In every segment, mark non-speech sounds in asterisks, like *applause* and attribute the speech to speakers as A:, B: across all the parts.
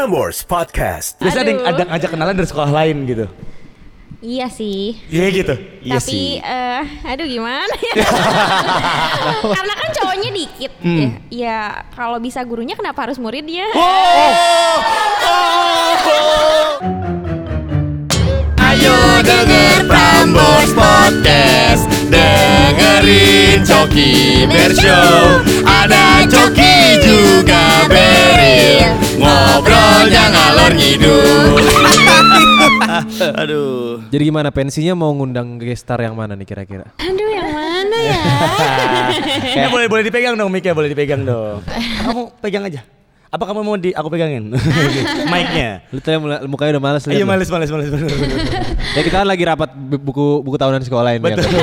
A: Prambors Podcast.
B: Biasanya ada yang ada ngajak kenalan dari sekolah lain gitu.
C: Iya sih.
B: Iya gitu. Iya
C: Tapi
B: sih.
C: eh aduh gimana ya? *laughs* Karena kan cowoknya dikit.
B: Hmm.
C: Ya, ya kalau bisa gurunya kenapa harus muridnya?
D: Ayo denger Prambors Podcast Dengerin Coki Bershow Ada Coki juga Beril Ngobrolnya ngalor ngidul *laughs*
B: Aduh.
E: Jadi gimana pensinya mau ngundang gestar yang mana nih kira-kira?
C: Aduh yang mana ya? *laughs*
B: Eh boleh boleh dipegang dong mic boleh dipegang dong. Kamu pegang aja. Apa kamu mau di aku pegangin? *laughs* Mic-nya.
E: Lu tadi mulai- mukanya udah males.
B: Iya males males males.
E: Ya kita kan lagi rapat bu- buku buku tahunan sekolah ini. ya
B: Betul.
E: kan?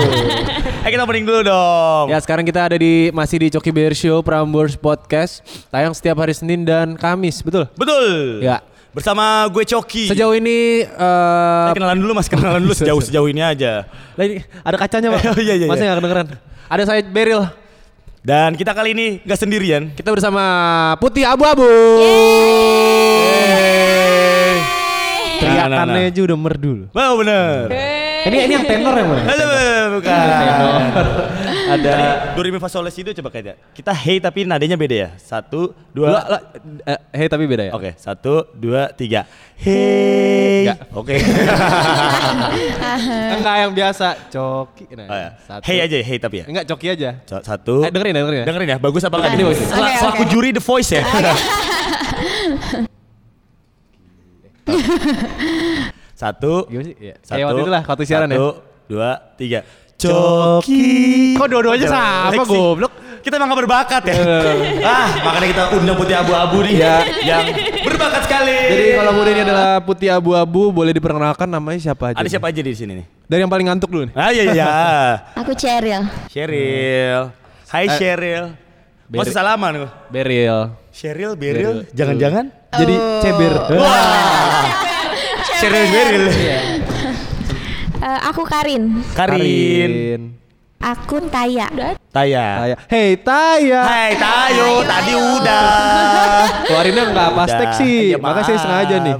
B: Eh kita mending dulu dong.
E: Ya sekarang kita ada di masih di Coki Bear Show Prambors Podcast tayang setiap hari Senin dan Kamis, betul?
B: Betul.
E: Ya.
B: Bersama gue Coki.
E: Sejauh ini eh
B: Eh, kenalan dulu mas, kenalan dulu *laughs* sejauh sejauh ini aja.
E: lah ada kacanya pak. *laughs*
B: Oh, iya, iya,
E: Masa
B: iya.
E: nggak kedengeran? Ada saya Beril.
B: Dan kita kali ini gak sendirian.
E: Kita bersama Putih Abu-Abu. Teriakannya
B: Nah, nah, nah.
E: aja udah merdu. loh.
B: Wow bener.
E: Ini ini yang tenor yang mana?
B: Halo, bukan.
E: Ada
B: Do re mi fa sol la si do coba kayak Kita hey tapi nadanya beda ya. Satu,
E: dua,
B: dua.
E: lah, eh, hey tapi beda ya.
B: Oke, satu, dua, tiga. Hey.
E: Enggak.
B: Oke. *laughs*
E: Enggak yang biasa, coki. Nah,
B: Oh, ya.
E: satu.
B: Hey aja, hey tapi ya.
E: Enggak coki aja.
B: Co- Satu.
E: Eh, dengerin ya, dengerin ya.
B: Dengerin ya, bagus apa enggak?
E: Ini bagus.
B: Sel-
C: Oke,
B: Selaku juri The Voice ya. *laughs* Satu.
E: Gimana sih? Ya.
B: Satu.
E: Kayak waktu itu lah, waktu siaran ya.
B: Satu, dua, tiga. Coki.
E: Kok dua-duanya sama, goblok?
B: Kita emang gak berbakat ya. ah, makanya kita undang putih abu-abu nih
E: Ya.
B: yang berbakat sekali.
E: Jadi kalau muda ini adalah putih abu-abu, boleh diperkenalkan namanya siapa aja?
B: ada
E: nih?
B: siapa aja di sini nih?
E: Dari yang paling ngantuk dulu nih.
B: Ah iya iya. *laughs*
C: Aku Cheryl.
B: Cheryl. Hai
E: Eh,
B: Cheryl.
E: Beril.
B: Masih salaman lu.
E: Beril.
B: Cheryl,
E: Beril.
B: Beril, jangan-jangan?
E: Jadi ceber.
B: Cheryl Beril.
C: Eh, aku Karin.
B: Karin.
C: Aku Taya.
B: Taya.
E: Taya. Hey Taya.
B: Hai Tayo, tadi udah.
E: Keluarinnya enggak pas sih.
B: Iya,
E: Makanya saya sengaja nih.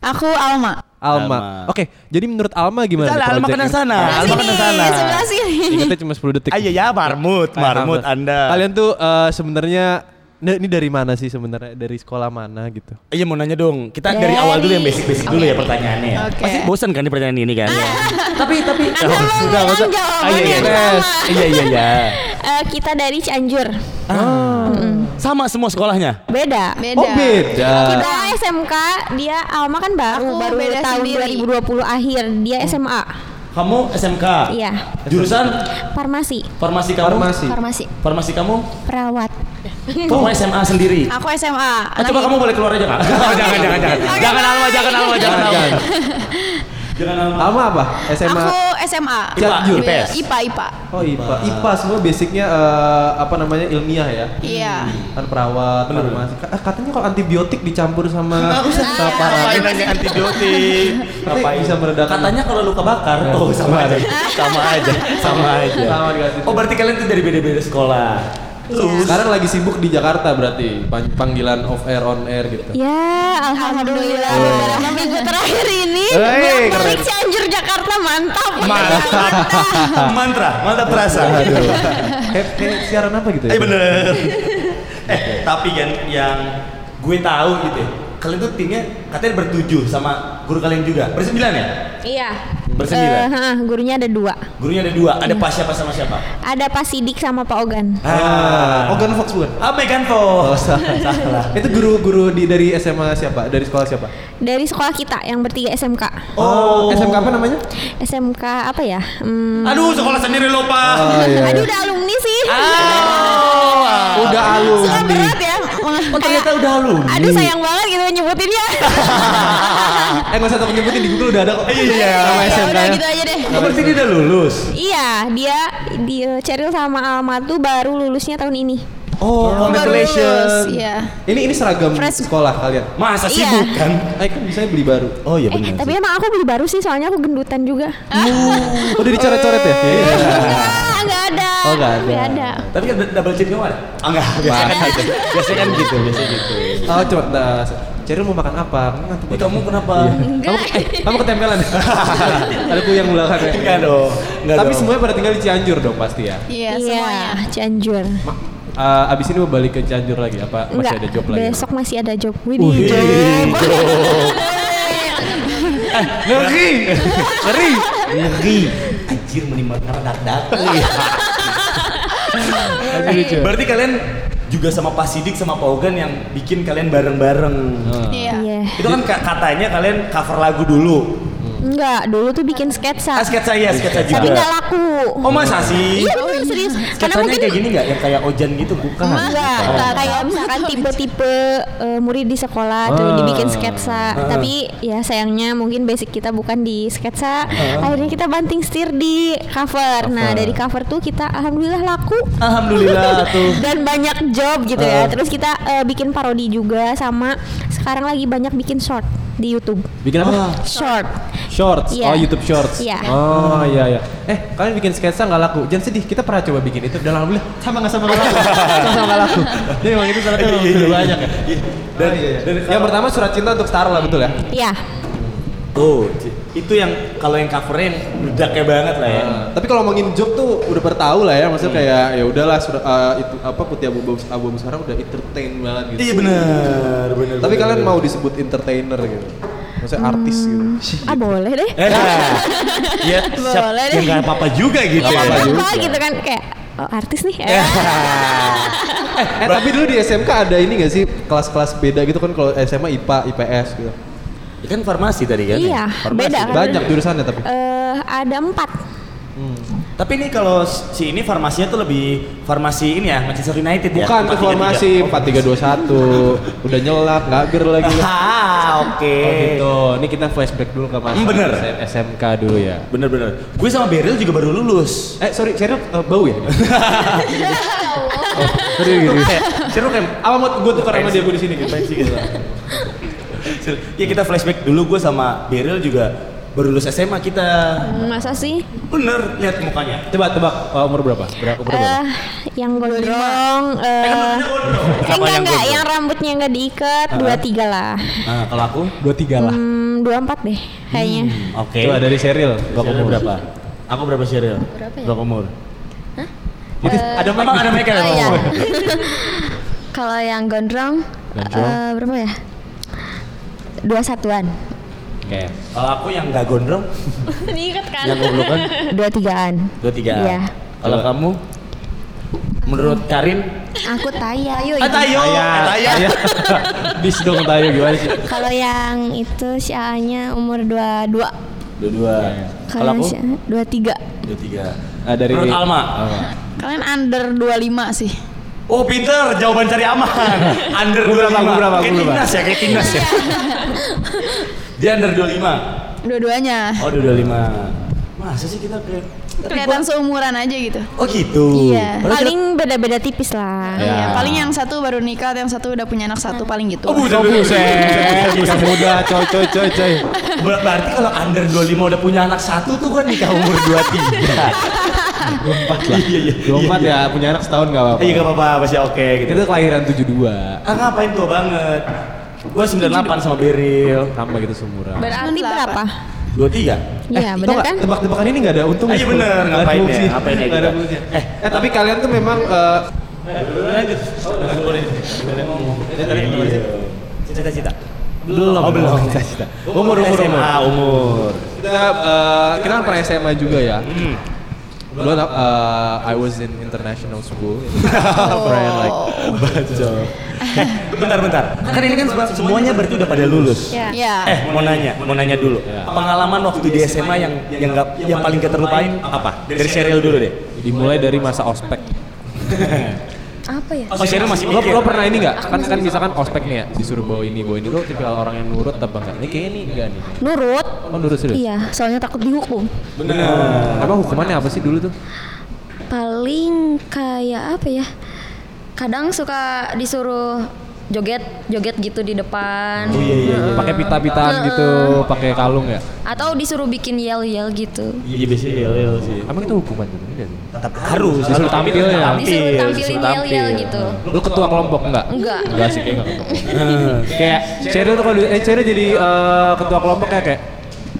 C: Aku Alma.
E: Alma.
B: Alma.
E: Oke, jadi menurut Alma gimana?
B: Salah, Alma kena sana. Alma kena sana.
C: sebelah sini.
E: Ingatnya cuma 10 detik.
B: Ah iya ya, marmut, marmut
E: Alhamdulillah.
B: Anda.
E: Kalian tuh eh, sebenarnya Nah, ini dari mana sih sebenarnya? Dari sekolah mana gitu?
B: Iya mau nanya dong. Kita dari,
C: Dari-
B: awal dulu yang basic-basic dulu
C: Oke,
B: ya pertanyaannya. ya.
C: Oke.
B: Pasti bosan kan di pertanyaan ini kan? *laughs* tapi tapi
C: Anda mau
B: sudah masa- Ah, iya iya.
C: sama.
B: Iya iya iya. *laughs*
C: Eh, kita dari Cianjur.
B: Sama semua sekolahnya.
C: Beda.
F: Beda.
E: Oh beda.
C: Kita SMK, dia Alma kan baru
F: Aku
C: baru
F: beda
C: tahun
F: sendiri.
C: 2020 akhir. Dia SMA.
B: Kamu SMK.
C: Iya.
B: Jurusan
C: Farmasi,
B: farmasi kamu?
E: Farmasi.
F: Farmasi
B: kamu?
C: perawat. *laughs*
B: Kamu SMA sendiri.
F: Aku SMA.
B: Ah, coba kamu boleh keluar aja kak. *laughs* jangan jangan jangan. Jangan Alma, jangan Alma, jangan Alma.
E: Jangan.
B: Jangan Alma.
E: Alma apa? SMA.
F: Aku SMA.
B: IPA. IPS.
F: IPA, IPA.
E: Oh IPA. IPA semua basicnya eh, apa namanya ilmiah ya?
F: Iya.
E: Kan perawat, farmasi. Ka- Katanya kalau antibiotik dicampur sama *laughs* sama
B: Ngapain
E: parah.
B: nanya antibiotik?
E: Tapi bisa meredakan.
B: Katanya kalau luka bakar, oh sama aja, sama aja, sama aja.
E: Sama dikasih.
B: Oh berarti kalian tuh dari beda-beda sekolah. Lulus.
E: Sekarang lagi sibuk di Jakarta berarti Pang- panggilan off air on air gitu.
C: Ya, alhamdulillah beberapa minggu terakhir ini
E: Hey,
C: balik Cianjur Jakarta mantap.
B: Mantap. Mantra, mantap terasa.
E: Aduh. kayak, kayak siaran apa gitu ya?
B: Eh bener. eh tapi kan yang gue tahu gitu ya. Kalian tuh timnya katanya bertujuh sama guru kalian juga. Bersembilan ya?
C: Iya.
B: Bersembilan?
C: Eh, hah, gurunya ada dua.
B: Gurunya ada dua. Ada Pak siapa sama siapa?
C: Ada Pak Sidik sama Pak Ogan.
E: Ah, Ogan Fox bukan?
B: Ah, Megan
E: Oh,
B: Fox.
E: salah. *laughs* salah. Itu guru-guru di dari SMA siapa? Dari sekolah siapa?
C: Dari sekolah kita yang bertiga SMK.
E: Oh, SMK apa namanya?
C: SMK apa ya? Hmm,
B: Aduh, sekolah sendiri lupa.
E: Oh iya.
C: Aduh udah alumni sih.
B: Oh,
E: Udah alumni.
C: Suka berat ya.
B: Oh, ternyata udah alumni.
C: Aduh sayang banget gitu nyebutinnya. *laughs*
E: eh nggak usah takut nyebutin di Google udah ada kok.
B: Iya, iya.
E: Nama
C: Ya
E: SMK
C: udah
E: -nya.
C: gitu aja deh.
B: Oh, berarti dia udah lulus.
C: Iya, dia dia Cheryl sama Alma tuh baru lulusnya tahun ini.
B: Oh,
F: lulus.
B: congratulations.
F: Iya.
E: Ini ini seragam
C: Fresh.
E: sekolah kalian.
B: Masa sih
C: Iya.
B: bukan?
E: Eh kan bisa beli baru.
B: Oh iya
C: Eh,
B: benar.
C: tapi emang aku beli baru sih soalnya aku gendutan juga.
E: Oh, udah dicoret-coret ya?
C: Enggak, enggak ada.
E: Oh, nggak ada.
C: Nggak ada.
B: Tapi kan double chin kamu ada? Ah enggak, biasanya kan gitu. Biasanya kan gitu, biasanya gitu.
E: Oh, coba dah. Cheryl mau makan apa? Kamu ngantuk
B: Eh, kamu kenapa?
E: Kamu, eh, kamu ketempelan ya? *laughs* Ada ku yang belakang ya?
B: Enggak dong. Enggak
E: Tapi
B: dong.
E: semuanya pada tinggal di Cianjur dong pasti ya?
A: Iya,
C: Iya,
A: semuanya.
C: Cianjur.
E: Eh, abis ini mau balik ke Cianjur lagi? Apa masih
C: Enggak,
E: ada job lagi?
C: besok masih ada job. Wih,
E: Wih,
C: job.
E: Ngeri! Ngeri!
B: Ngeri. Anjir menimbulkan dak-dak.
E: Masih lucu.
B: Berarti kalian juga sama Pak Sidik sama Pak Ogan yang bikin kalian bareng-bareng.
E: Ah.
A: Iya.
C: Iya.
B: Itu kan ka- katanya kalian cover lagu dulu.
C: Enggak, dulu tuh bikin sketsa.
B: Ah, sketsa ya, sketsa juga.
C: Tapi nggak laku.
B: Oh masa sih?
C: Iya bener serius. Karena mungkin
B: kayak gini nggak? Yang kayak Ojan gitu bukan?
C: Enggak,
B: Oh.
C: enggak kayak misalkan tipe-tipe eh, murid di sekolah tuh
E: Ah.
C: dibikin sketsa.
B: Ah.
C: Tapi ya sayangnya mungkin basic kita bukan di sketsa. Akhirnya kita banting setir di cover. Nah, dari cover tuh kita alhamdulillah laku
B: Alhamdulillah *laughs* tuh.
C: dan banyak job gitu
B: Ah.
C: ya. Terus kita eh, bikin parodi juga sama sekarang lagi banyak bikin short di YouTube.
E: Bikin apa?
C: Short.
E: Shorts.
C: Iya.
E: Oh, YouTube Shorts.
C: Iya.
E: Oh, iya iya. Eh, kalian bikin sketsa nggak laku. Jangan sedih, kita pernah coba bikin itu dan alhamdulillah sama nggak sama nggak laku. *laughs* sama nggak laku. Jadi emang itu salah satu
B: Iya,
E: banyak ya.
B: Dan,
E: Dan yang pertama surat cinta untuk Starla betul ya?
C: Iya.
B: Tuh, itu yang kalau yang covernya yang bedaknya banget lah ya.
E: Nah, tapi kalau ngomongin job tuh udah bertahu lah ya, maksudnya kayak ya udahlah eh, itu apa putih abu abu abu sekarang udah entertain banget gitu.
B: Iya benar, benar.
E: Tapi
B: benar,
E: kalian
B: benar.
E: mau disebut entertainer gitu? Maksudnya artis gitu?
C: Ah boleh deh.
B: Eh, *laughs* ya, siap,
C: Boleh
B: ya
C: deh.
B: nggak apa-apa juga gitu.
C: Iya,
E: apa-apa
C: apa
E: juga.
C: gitu kan kayak oh, artis nih. *laughs*
E: Eh tapi dulu di SMK ada ini gak sih kelas-kelas beda gitu kan kalau SMA IPA IPS gitu?
B: Ya kan farmasi tadi kan?
C: Iya,
B: Farmasi.
C: beda kan?
E: Banyak jurusannya tapi.
C: Eh, ada empat.
B: Tapi ini kalau si ini farmasinya tuh lebih farmasi ini ya Manchester United ya.
E: Bukan tuh
B: 433.
E: formasi
B: Oh,
E: 4321 udah nyelap nggak ger lagi. *laughs*
B: Ah, oke.
E: Oh gitu. Ini kita flashback dulu ke masa
B: Hmm, bener.
E: SMK dulu ya.
B: Bener-bener. Gue sama Beryl juga baru lulus.
E: Eh sorry, Cheryl eh, bau ya? *laughs* oh, sorry gitu. *laughs*
B: Seru kan?
E: Apa mau gue tukar sama dia gue di sini gitu?
B: gitu. *laughs* ya kita flashback dulu gue sama Beryl juga baru lulus SMA kita.
C: Masa sih?
B: Bener, lihat mukanya.
E: Coba tebak eh, umur berapa? Berapa umur berapa?
C: Eh, yang gondrong, eh,
B: kan
C: eh, enggak enggak, yang rambutnya enggak diikat, dua tiga lah.
B: Nah, kalau aku?
E: Dua tiga lah.
C: Hmm, dua empat deh, kayaknya.
B: Oke.
E: Coba dari Cheryl, berapa umur?
B: berapa? Aku berapa Cheryl?
A: Berapa ya?
B: Berapa umur?
E: Itu ada mic.
B: Emang ada mic ya?
A: Oh, iya. *laughs* Kalau yang gondrong,
E: Gondrong.
A: eh, berapa ya? Dua satuan.
E: Oke.
B: Kalau aku yang nggak gondrong, *laughs*
C: Diikat kan?
B: yang goblok kan
A: Dua tigaan.
B: dua tiga.
A: Iya.
B: Kalau kamu, menurut Karin,
A: Aku Taya. Ayo.
B: ah Tayo, ah, Tayo.
E: Taya. *laughs* Bis dong Tayo gimana sih?
A: Kalau yang itu si A-nya umur dua dua.
B: Dua dua. Kalau
A: Kalau
B: aku,
A: dua tiga.
B: dua tiga.
E: Ah, dari
B: Menurut Alma.
E: Alma.
A: Kalian under 25 sih.
B: Oh pinter, jawaban cari aman. *laughs* Under
E: Gua berapa,
B: 25.
E: gua berapa,
B: Kayak
E: berapa?
B: timnas ya, kayak timnas ya. *laughs* Dia under 25.
A: Dua-duanya.
B: Oh, udah 25. Masa sih kita kayak
A: Kelihatan seumuran aja gitu.
B: Oh gitu.
A: Iya.
C: Paling beda-beda tipis lah.
E: Ya.
A: Iya, paling yang satu baru nikah, yang satu udah punya anak satu paling gitu.
B: Oh, buset,
E: Oh buset, nikah muda, coy coy coy coy.
B: Ber- Berarti kalau under 25 udah punya anak satu tuh kan nikah umur 23. *laughs*
E: Empat lah.
B: Iya, iya.
E: Dua empat ya, punya anak setahun gak apa-apa.
B: Iya gak apa-apa, masih oke gitu.
E: Itu kelahiran 72
B: Ah ngapain tua banget? Gua 98 sama Beril.
E: Sama gitu seumuran.
C: Berarti berapa?
B: 23.
C: Iya,
E: tau
C: benar
E: nggak,
C: kan?
E: Tebak-tebakan ini gak ada untung.
B: Ah, iya bener,
E: Nggak ada
B: ngapain ya, ngapain ya
E: fungsi.
B: Eh,
E: Eh tapi kalian tuh memang eh,
B: Lanjut. Cita-cita. Belum. Oh, belum.
E: Cita-cita. Umur, umur,
B: SMA,
E: umur.
B: umur.
E: kita eh, kita kan pernah SMA juga ya.
B: Hmm.
E: Dulu eh, I was in international school. Pernah like
B: Baca. Eh, bentar, bentar. Kan ini kan semua- semuanya berarti udah pada lulus.
C: Iya.
A: Iya.
B: Eh, mau nanya, mau nanya dulu. Pengalaman waktu di SMA yang yang nggak yang paling gak terlupain apa? Dari serial dulu deh.
E: dimulai dari masa ospek. *laughs*
A: Apa ya?
B: Oh, serial masih
E: Lo,
B: mikir.
E: lo pernah ini nggak? Kan kan misalkan ospek nih ya, disuruh bawa ini bawa ini lo tipikal orang yang nurut apa enggak? Ini kayaknya nih enggak nih.
C: Nurut.
E: Oh nurut serius?
A: Iya, soalnya takut dihukum.
B: Bener.
E: Emang hukumannya apa sih dulu tuh?
A: Paling kayak apa ya? Kadang suka disuruh
F: joget joget gitu di depan.
B: Oh iya iya. iya.
E: Pakai pita-pitaan gitu, pakai kalung ya.
F: Atau disuruh bikin yel yel gitu.
B: Iya biasanya yel yel sih.
E: Emang itu hukuman gitu enggak sih?
B: Tapi harus
E: Disuruh tampil ya?
F: Disuruh tampilin
B: disuruh
F: yel yel
B: tampil.
F: gitu.
E: Lu ketua kelompok enggak?
F: Enggak.
E: Enggak sih kayak enggak. *laughs* kayak Cheryl tuh kalau eh Cheryl jadi eh, ketua kelompok kayak kayak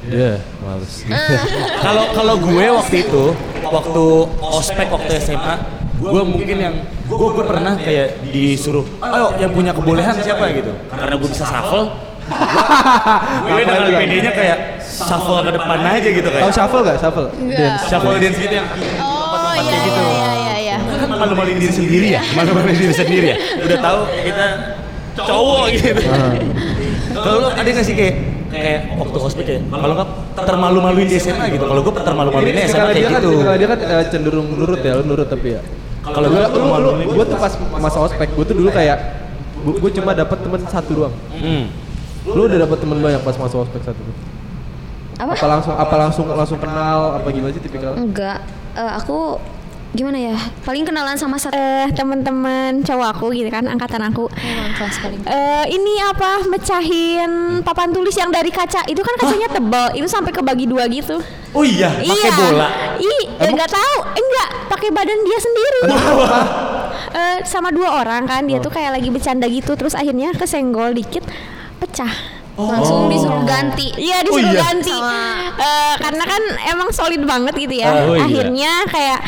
E: Ya, males. *laughs*
B: Kalau kalau gue waktu itu, waktu ospek waktu SMA, gue mungkin yang gue gue pernah kayak disuruh, ayo yang punya kebolehan siapa gitu, karena gue bisa shuffle. *laughs* gue dengan PD-nya kayak shuffle ke depan aja gitu
E: Tahu
B: kayak.
E: shuffle enggak? Shuffle. Dance.
B: Shuffle dance gitu yang
A: Oh iya
B: gitu.
A: iya iya iya.
B: kan malu-maluin diri sendiri ya, *laughs* malu-maluin diri sendiri ya. Udah tahu kita cowok gitu. Kalau lu ada nggak sih kayak kayak waktu ospek ya? Kalau nggak termalu-maluin di SMA gitu. Kalau gue termalu-maluin di SMA
E: Kalau dia
B: kayak
E: kan,
B: gitu.
E: kalau dia kan eh, cenderung nurut ya, lu nurut tapi ya.
B: Kalau
E: Gue
B: gue
E: lu, lu, gue tuh pas masa ospek, gue tuh dulu kayak gue cuma dapat teman satu doang.
B: Hmm.
E: Lu udah dapat teman banyak pas masa ospek satu.
F: Apa?
E: Apa langsung apa langsung langsung kenal apa gimana sih tipikal?
F: Enggak. Eh, aku gimana ya? Paling kenalan sama satu
C: Eh teman-teman cowok aku gitu kan, angkatan aku.
F: Emang kelas paling.
C: Eh ini apa? Mecahin papan tulis yang dari kaca. Itu kan kacanya tebal itu sampai kebagi dua gitu.
B: Oh iya, pakai
C: iya.
B: bola.
C: ih eh, nggak tahu. Enggak pakai badan dia sendiri. Eh, sama dua orang kan. Dia tuh kayak lagi bercanda gitu. Terus akhirnya kesenggol dikit pecah
F: Langsung disuruh ganti.
C: Iya disuruh
B: iya.
C: ganti Eh, karena kan emang solid banget gitu ya.
B: Oh, iya.
C: Akhirnya kayak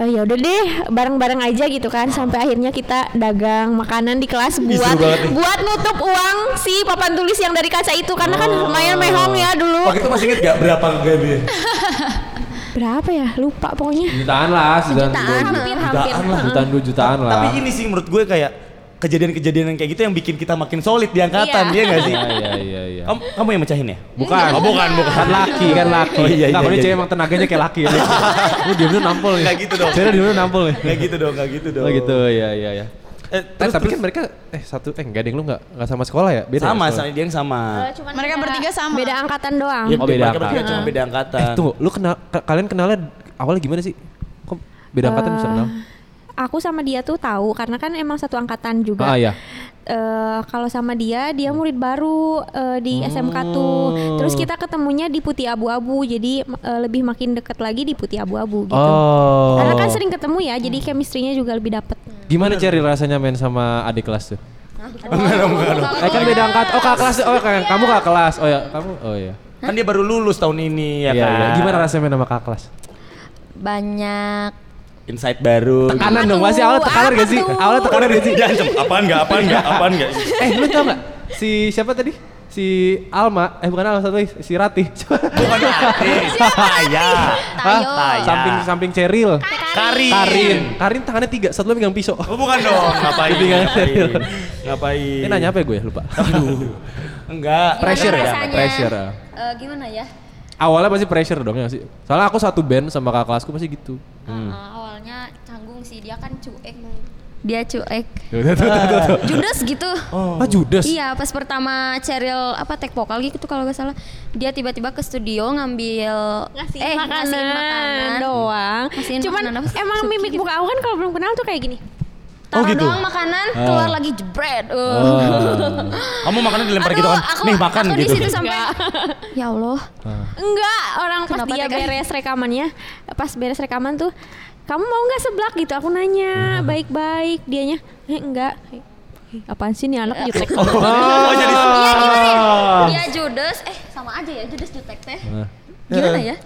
C: eh, ya udah deh bareng-bareng aja gitu kan sampai akhirnya kita dagang makanan di kelas buat buat nutup uang si papan tulis yang dari kaca itu karena kan lumayan mehong ya dulu.
B: Waktu itu masih inget gak berapa gajinya? *laughs*
C: Berapa ya? Lupa pokoknya.
E: Jutaan lah, jutaan.
C: Jutaan hampir hampir.
B: Jutaan lah.
E: Jutaan dua jutaan lah.
B: Tapi ini sih menurut gue kayak kejadian-kejadian yang kayak gitu yang bikin kita makin solid di angkatan,
C: Iya.
B: dia gak sih?
E: Iya iya iya iya.
B: Kamu, kamu yang mecahin ya?
E: Bukan.
B: Oh, bukan, bukan.
E: Kan laki, kan laki.
B: Oh, iya, iya,
E: Nah, ini
B: iya.
E: cewek emang tenaganya kayak laki ya. *laughs* Lu diam dulu nampol nih.
B: Nggak gitu dong.
E: Cewek diam dulu nampol nih.
B: Gak gitu dong, gak gitu dong.
E: Oh gitu, iya iya iya.
B: Eh,
E: Eh,
B: terus,
E: tapi
B: terus
E: kan mereka eh satu eh enggak ding lu enggak enggak sama sekolah ya? Beda.
B: sama,
E: ya
B: sama, dia yang sama.
A: Mereka bertiga sama.
C: Beda angkatan doang.
B: Ya,
E: Oh, beda
B: mereka bertiga
E: angkatan.
B: cuma beda angkatan.
E: Eh tunggu, lu kenal ka- kalian kenalnya awalnya gimana sih? Kok beda angkatan bisa kenal?
C: Aku sama dia tuh tahu karena kan emang satu angkatan juga.
E: Ah iya.
C: Eh, kalau sama dia dia murid baru eh, di SMK tuh. Terus kita ketemunya di Putih Abu-Abu. Jadi eh, lebih makin deket lagi di Putih Abu-Abu gitu.
E: Oh.
C: Karena kan sering ketemu ya, jadi chemistry-nya juga lebih dapet.
E: Gimana cari rasanya main sama adik kelas tuh?
B: Enggak dong, enggak dong.
E: Eh kan beda angkat. Oh kakak kelas. Oh kan kamu kakak kelas. Oh ya kamu. Oh iya.
B: Kan dia baru lulus tahun ini ya
E: Iya,
B: kan.
E: iya. Gimana rasanya main sama kakak kelas?
F: Banyak
B: Insight baru.
E: Tekanan dong,
C: tuh?
E: masih awalnya tekanan gak sih? Awalnya tekanan gak sih?
B: Ancam, apaan enggak, apaan enggak, apaan enggak.
E: Eh lu tau gak? Si siapa tadi? Si Alma, eh bukan Alma satu lagi, si Ratih.
B: Bukan artis. Taya. Taya.
E: Samping samping Ceril.
B: Karin.
E: Karin. Karin tangannya tiga, satu lagi megang pisau.
B: Oh bukan dong, *laughs* ngapain? Ngapain? Ngapain?
E: Ini nanya apa ya gue lupa.
B: Enggak.
E: Pressure ya? Pressure.
F: Eh, gimana ya?
E: Awalnya pasti pressure dong ya sih. Soalnya aku satu band sama kakak kelasku pasti gitu.
F: Eh, awalnya canggung sih dia kan cuek. Dia cuek. *laughs*
E: Tuh.
F: Judes gitu.
E: Ah Judas.
F: Iya, pas pertama Cheryl apa tek vokal gitu kalau nggak salah, dia tiba-tiba ke studio ngambil
C: Ngasih
F: eh
C: makanan,
F: ngasihin makanan
C: doang.
F: Ngasihin
C: Cuman
F: makanan apa
C: emang mimik
F: gitu.
C: muka aku kan kalau belum kenal tuh kayak gini.
F: Taruh
B: Oh, gitu?
F: doang makanan, keluar lagi jebret. Uh.
E: Oh. *laughs*
B: Kamu makannya dilempar gitu kan?
F: aku,
B: Nih makan
F: aku
B: gitu.
F: di situ sampai *laughs* ya Allah.
C: Enggak, orang pas
F: Kenapa
C: dia
F: tega?
C: beres rekamannya, pas beres rekaman tuh, kamu mau nggak seblak gitu? Aku nanya baik-baik, dianya, eh enggak. Apaan sih nih anak jutek? *laughs*
B: Oh, jadi
F: Iya gimana ya? Dia judes, eh sama aja ya judes jutek teh. Gimana ya?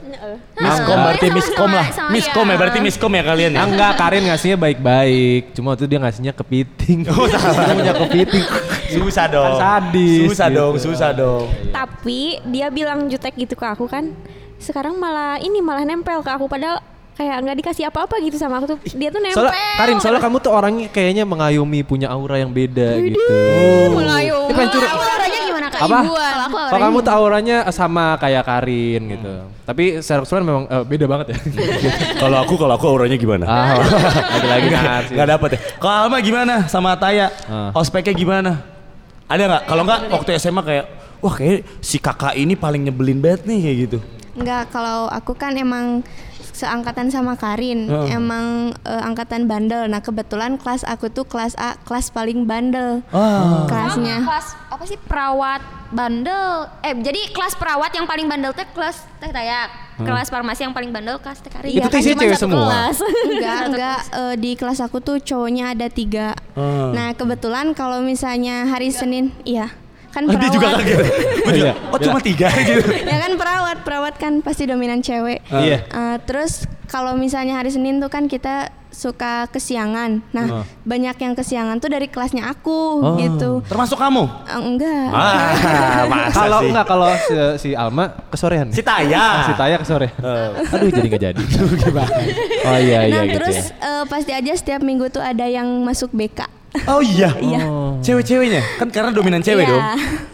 B: miskom berarti miskom lah. Miskom ya berarti miskom ya kalian ya.
E: Ah, enggak, Karin ngasihnya baik-baik. Cuma waktu itu dia ngasihnya kepiting. Oh, salah. *laughs* punya kepiting.
B: Susah dong.
E: Kan sadis
B: Susah
E: gitu.
B: dong, susah dong.
C: Tapi dia bilang jutek gitu ke aku kan. Sekarang malah ini malah nempel ke aku padahal kayak nggak dikasih apa-apa gitu sama aku tuh. Dia tuh nempel.
E: Soalnya Karin, soalnya kamu tuh orangnya kayaknya mengayomi punya aura yang beda gitu.
C: Mengayomi.
E: Pengen. Apa?
F: ibuan? Kalau aku
E: Kalau kamu tuh auranya sama kayak Karin gitu. Tapi secara keseluruhan memang eh, beda banget ya. *laughs*
B: Kalau aku, kalau aku auranya gimana?
E: ah, *laughs* lagi-lagi ngasih.
B: Nggak dapet ya. Kalau Alma gimana sama Taya?
E: Ah.
B: Ospeknya gimana? Ada nggak? Kalau nggak waktu SMA kayak, wah kayak si kakak ini paling nyebelin banget nih kayak gitu.
A: Enggak, kalau aku kan emang seangkatan sama Karin.
B: Heeh.
A: Emang eh, angkatan bandel. Nah, kebetulan kelas aku tuh kelas A, kelas paling bandel.
B: Ah.
A: Kelasnya.
F: kelas apa sih perawat bandel eh jadi kelas perawat yang paling bandel teh kelas teh tayak kelas farmasi yang paling bandel kelas teh
E: Itu
F: Kan
E: isinya
F: cuma
E: cewek
F: satu
E: semua?
F: kelas. *laughs*
A: Enggak, enggak. eh, di kelas aku tuh cowoknya ada tiga.
B: Ah.
A: Nah, kebetulan kalau misalnya hari Senin, iya. Kan perawat.
B: dia juga kaget. Juga,
E: Iya.
B: oh cuma tiga *laughs* gitu.
A: ya kan perawat, perawat kan pasti dominan cewek.
B: Ah.
E: Iya.
A: Eh, terus kalau misalnya hari Senin tuh kan kita suka kesiangan. Nah,
E: Ah.
A: banyak yang kesiangan tuh dari kelasnya aku
B: Oh.
A: gitu.
B: Termasuk kamu?
A: Eh, enggak.
B: Ah, *laughs*
E: Kalau enggak kalau si, si Alma kesorean.
B: Si Taya.
E: Ah, si Taya kesorean.
B: Eh.
E: Aduh jadi nggak jadi. *laughs* Oh iya iya
A: nah,
E: gitu
A: terus
E: ya.
A: eh, pasti aja setiap minggu tuh ada yang masuk BK.
B: Oh iya. *laughs*
A: Iya.
B: Cewek-ceweknya kan karena dominan cewek
A: Iya.
B: dong.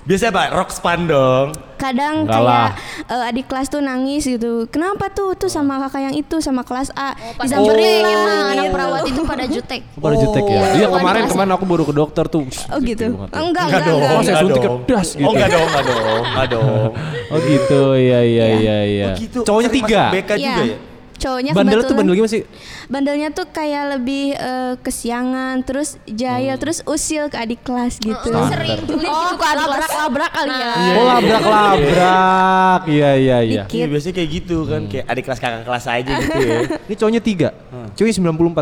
B: Biasanya apa? Rock span dong.
A: kadang
E: Enggak
A: kayak eh, adik kelas tuh nangis gitu kenapa tuh tuh sama kakak yang itu sama kelas A
F: pas
A: disamperin
F: jutek emang anak
A: gitu.
F: perawat itu pada jutek *laughs*
E: Pada jutek ya.
B: Oh.
E: Iya kemarin kemarin aku baru ke dokter tuh.
A: oh gitu
E: ya.
A: enggak
B: Enggak
A: enggak
B: dong.
A: enggak
E: Oh, saya
B: enggak
E: suntik
B: dong.
E: kedas gitu.
B: Oh enggak dong, enggak dong, enggak dong.
E: Oh gitu, iya iya iya iya.
B: Oh gitu.
E: Cowoknya tiga.
B: BK juga
A: Iya.
B: ya?
A: Cowoknya
E: Bandel tuh bandel gimana sih?
A: bandelnya tuh kayak lebih eh, kesiangan terus jahil terus usil ke adik kelas gitu
F: sering julid
C: Oh,
F: gitu kan
C: labrak labrak kali ya.
E: Oh labrak labrak. Iya iya iya.
B: Iya biasanya kayak gitu kan, kayak adik kelas kakak kelas aja gitu ya. *laughs*
E: Ini cowoknya tiga. Cowoknya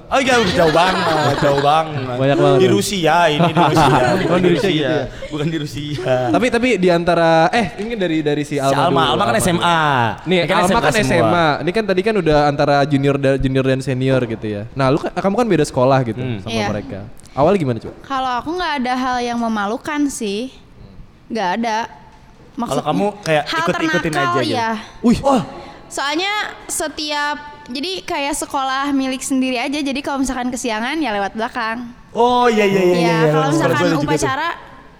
E: 94.
B: Oh iya jauh banget, jauh banget.
E: Banyak banget.
B: Di Rusia ini di Rusia. *laughs*
E: Oh, di Rusia gitu ya?
B: Bukan di Rusia.
E: Tapi tapi di antara eh ini dari dari si
B: Si
E: Alma.
B: Alma,
E: dulu,
B: Alma kan. SMA.
E: Nih,
B: Ini
E: Alma kan. SMA. Ini kan tadi kan udah antara junior dan junior dan senior gitu ya. Nah, lu kan- kamu kan beda sekolah gitu
B: Hmm.
E: sama
G: Iya.
E: mereka. Awalnya gimana coba?
G: Kalau aku nggak ada hal yang memalukan sih, nggak ada.
B: Kalau kamu kayak ikut-ikutin aja gitu.
G: ya.
B: Wih, oh,
G: Soalnya setiap jadi kayak sekolah milik sendiri aja. Jadi kalau misalkan kesiangan ya lewat belakang.
B: oh iya iya iya.
G: Ya,
B: iya.
G: kalau misalkan upacara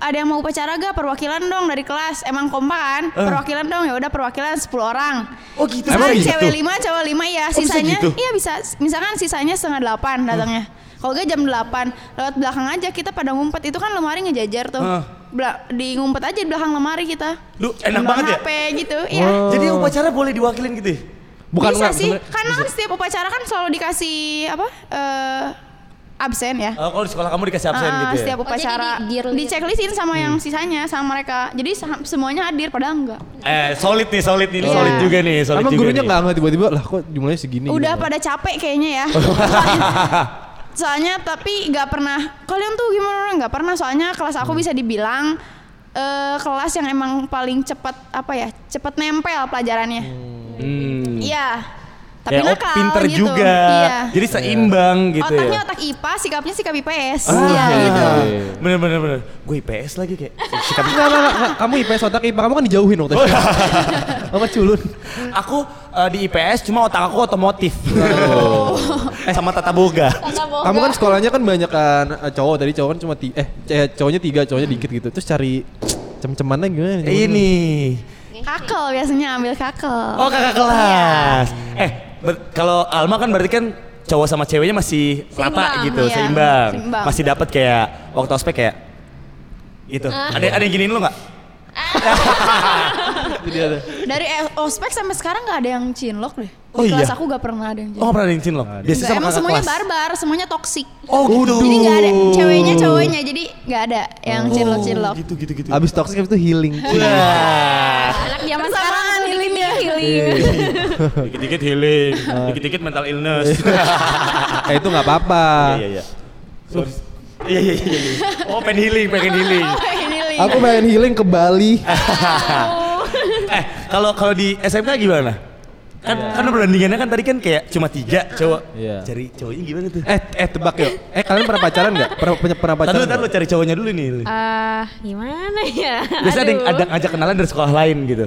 G: ada yang mau upacara gak? Perwakilan dong dari kelas. Emang kompak kan?
B: Eh.
G: perwakilan dong. Ya udah perwakilan 10 orang.
B: Oh gitu. Emang gitu?
G: cewek lima cowok lima ya.
B: Oh, bisa
G: sisanya
B: gitu?
G: iya bisa. Misalkan sisanya setengah delapan datangnya. Kalau gak jam 8 lewat belakang aja kita pada ngumpet. Itu kan lemari ngejajar tuh.
B: Hah.
G: Bela- di ngumpet aja di belakang lemari kita.
B: Lu enak banget ya?
G: HP gitu iya.
B: Jadi upacara boleh diwakilin gitu ya?
E: Bukan
G: bisa
E: enggak,
G: sih karena kan setiap upacara kan selalu dikasih apa eh absen ya
B: Oh, kalau di sekolah kamu dikasih absen
G: Ah,
B: gitu ya?
G: setiap
F: Oh, jadi
G: upacara
F: di- di-
G: di checklistin sama yang sisanya sama mereka jadi semuanya hadir padahal enggak
B: Eh, solid nih, solid nih,
G: Iya.
B: solid juga nih, solid
E: Emang
B: juga
E: gurunya
B: nih.
E: nggak nggak tiba-tiba lah kok jumlahnya segini.
G: udah
E: gitu.
G: pada capek kayaknya ya *laughs* soalnya tapi nggak pernah kalian tuh gimana nggak pernah soalnya kelas aku bisa dibilang eh, kelas yang emang paling cepat apa ya cepat nempel pelajarannya
B: Hmm.
G: iya tapi
B: Kayak, oh,
G: nakal
B: pinter
G: gitu
B: juga.
G: iya
B: Jadi seimbang gitu
G: otaknya
B: ya.
G: otak IPA sikapnya sikap IPS
B: Ah,
G: Iya, gitu
B: Bener bener bener. Gue IPS lagi kayak sikap
E: enggak. Kamu IPS otak IPA kamu kan dijauhin waktu itu. *laughs* Sama culun.
B: Aku eh, di IPS cuma otak aku otomotif.
E: Oh.
B: eh sama tata boga.
E: Kamu kan sekolahnya kan banyak kan eh, cowok tadi cowok kan cuma ti eh cowoknya tiga cowoknya dikit gitu. Terus cari cem-cemannya gimana?
B: Ini.
G: kakel biasanya ambil kakel
B: Oh kakak kelas. Ber- kalau Alma kan berarti kan cowok sama ceweknya masih rata gitu,
G: iya.
B: seimbang.
G: Seimbang.
B: Masih dapat kayak waktu ospek kayak itu. Ada ada yang giniin lu nggak? *laughs*
G: dari eh, ospek sampai sekarang nggak ada yang cinlok deh di
B: Oh,
G: kelas
B: iya?
G: aku nggak pernah ada yang
B: Oh
G: cinlok
B: pernah ada yang cinlok? Biasa
G: Nggak,
B: sama
G: emang semuanya
B: kelas.
G: barbar semuanya toksik
B: Oh gitu.
G: Jadi nggak ada ceweknya cowoknya jadi nggak ada yang cinlok cinlok.
B: Gitu gitu gitu.
E: Abis habis itu healing.
B: Wah.
C: Anak zaman sekarang healing ya healing. *laughs*
B: Dikit-dikit healing, dikit-dikit mental illness.
E: Eh itu nggak apa-apa.
B: Iya iya iya. Iya iya iya. iya. Oh pengen healing, pengen *laughs* healing.
E: Aku pengen healing ke Bali. *laughs*
B: eh kalau kalau di SMK gimana? Kan kan perbandingannya kan tadi kan kayak cuma tiga cowok.
E: Iya.
B: Cari cowoknya gimana tuh?
E: Eh eh tebak yuk. Eh kalian pernah pacaran nggak? Pernah pernah, pernah pacaran?
B: lu, tadi lu cari cowoknya dulu nih.
C: Ah, gimana ya?
B: Biasa ada ada ngajak kenalan dari sekolah lain gitu.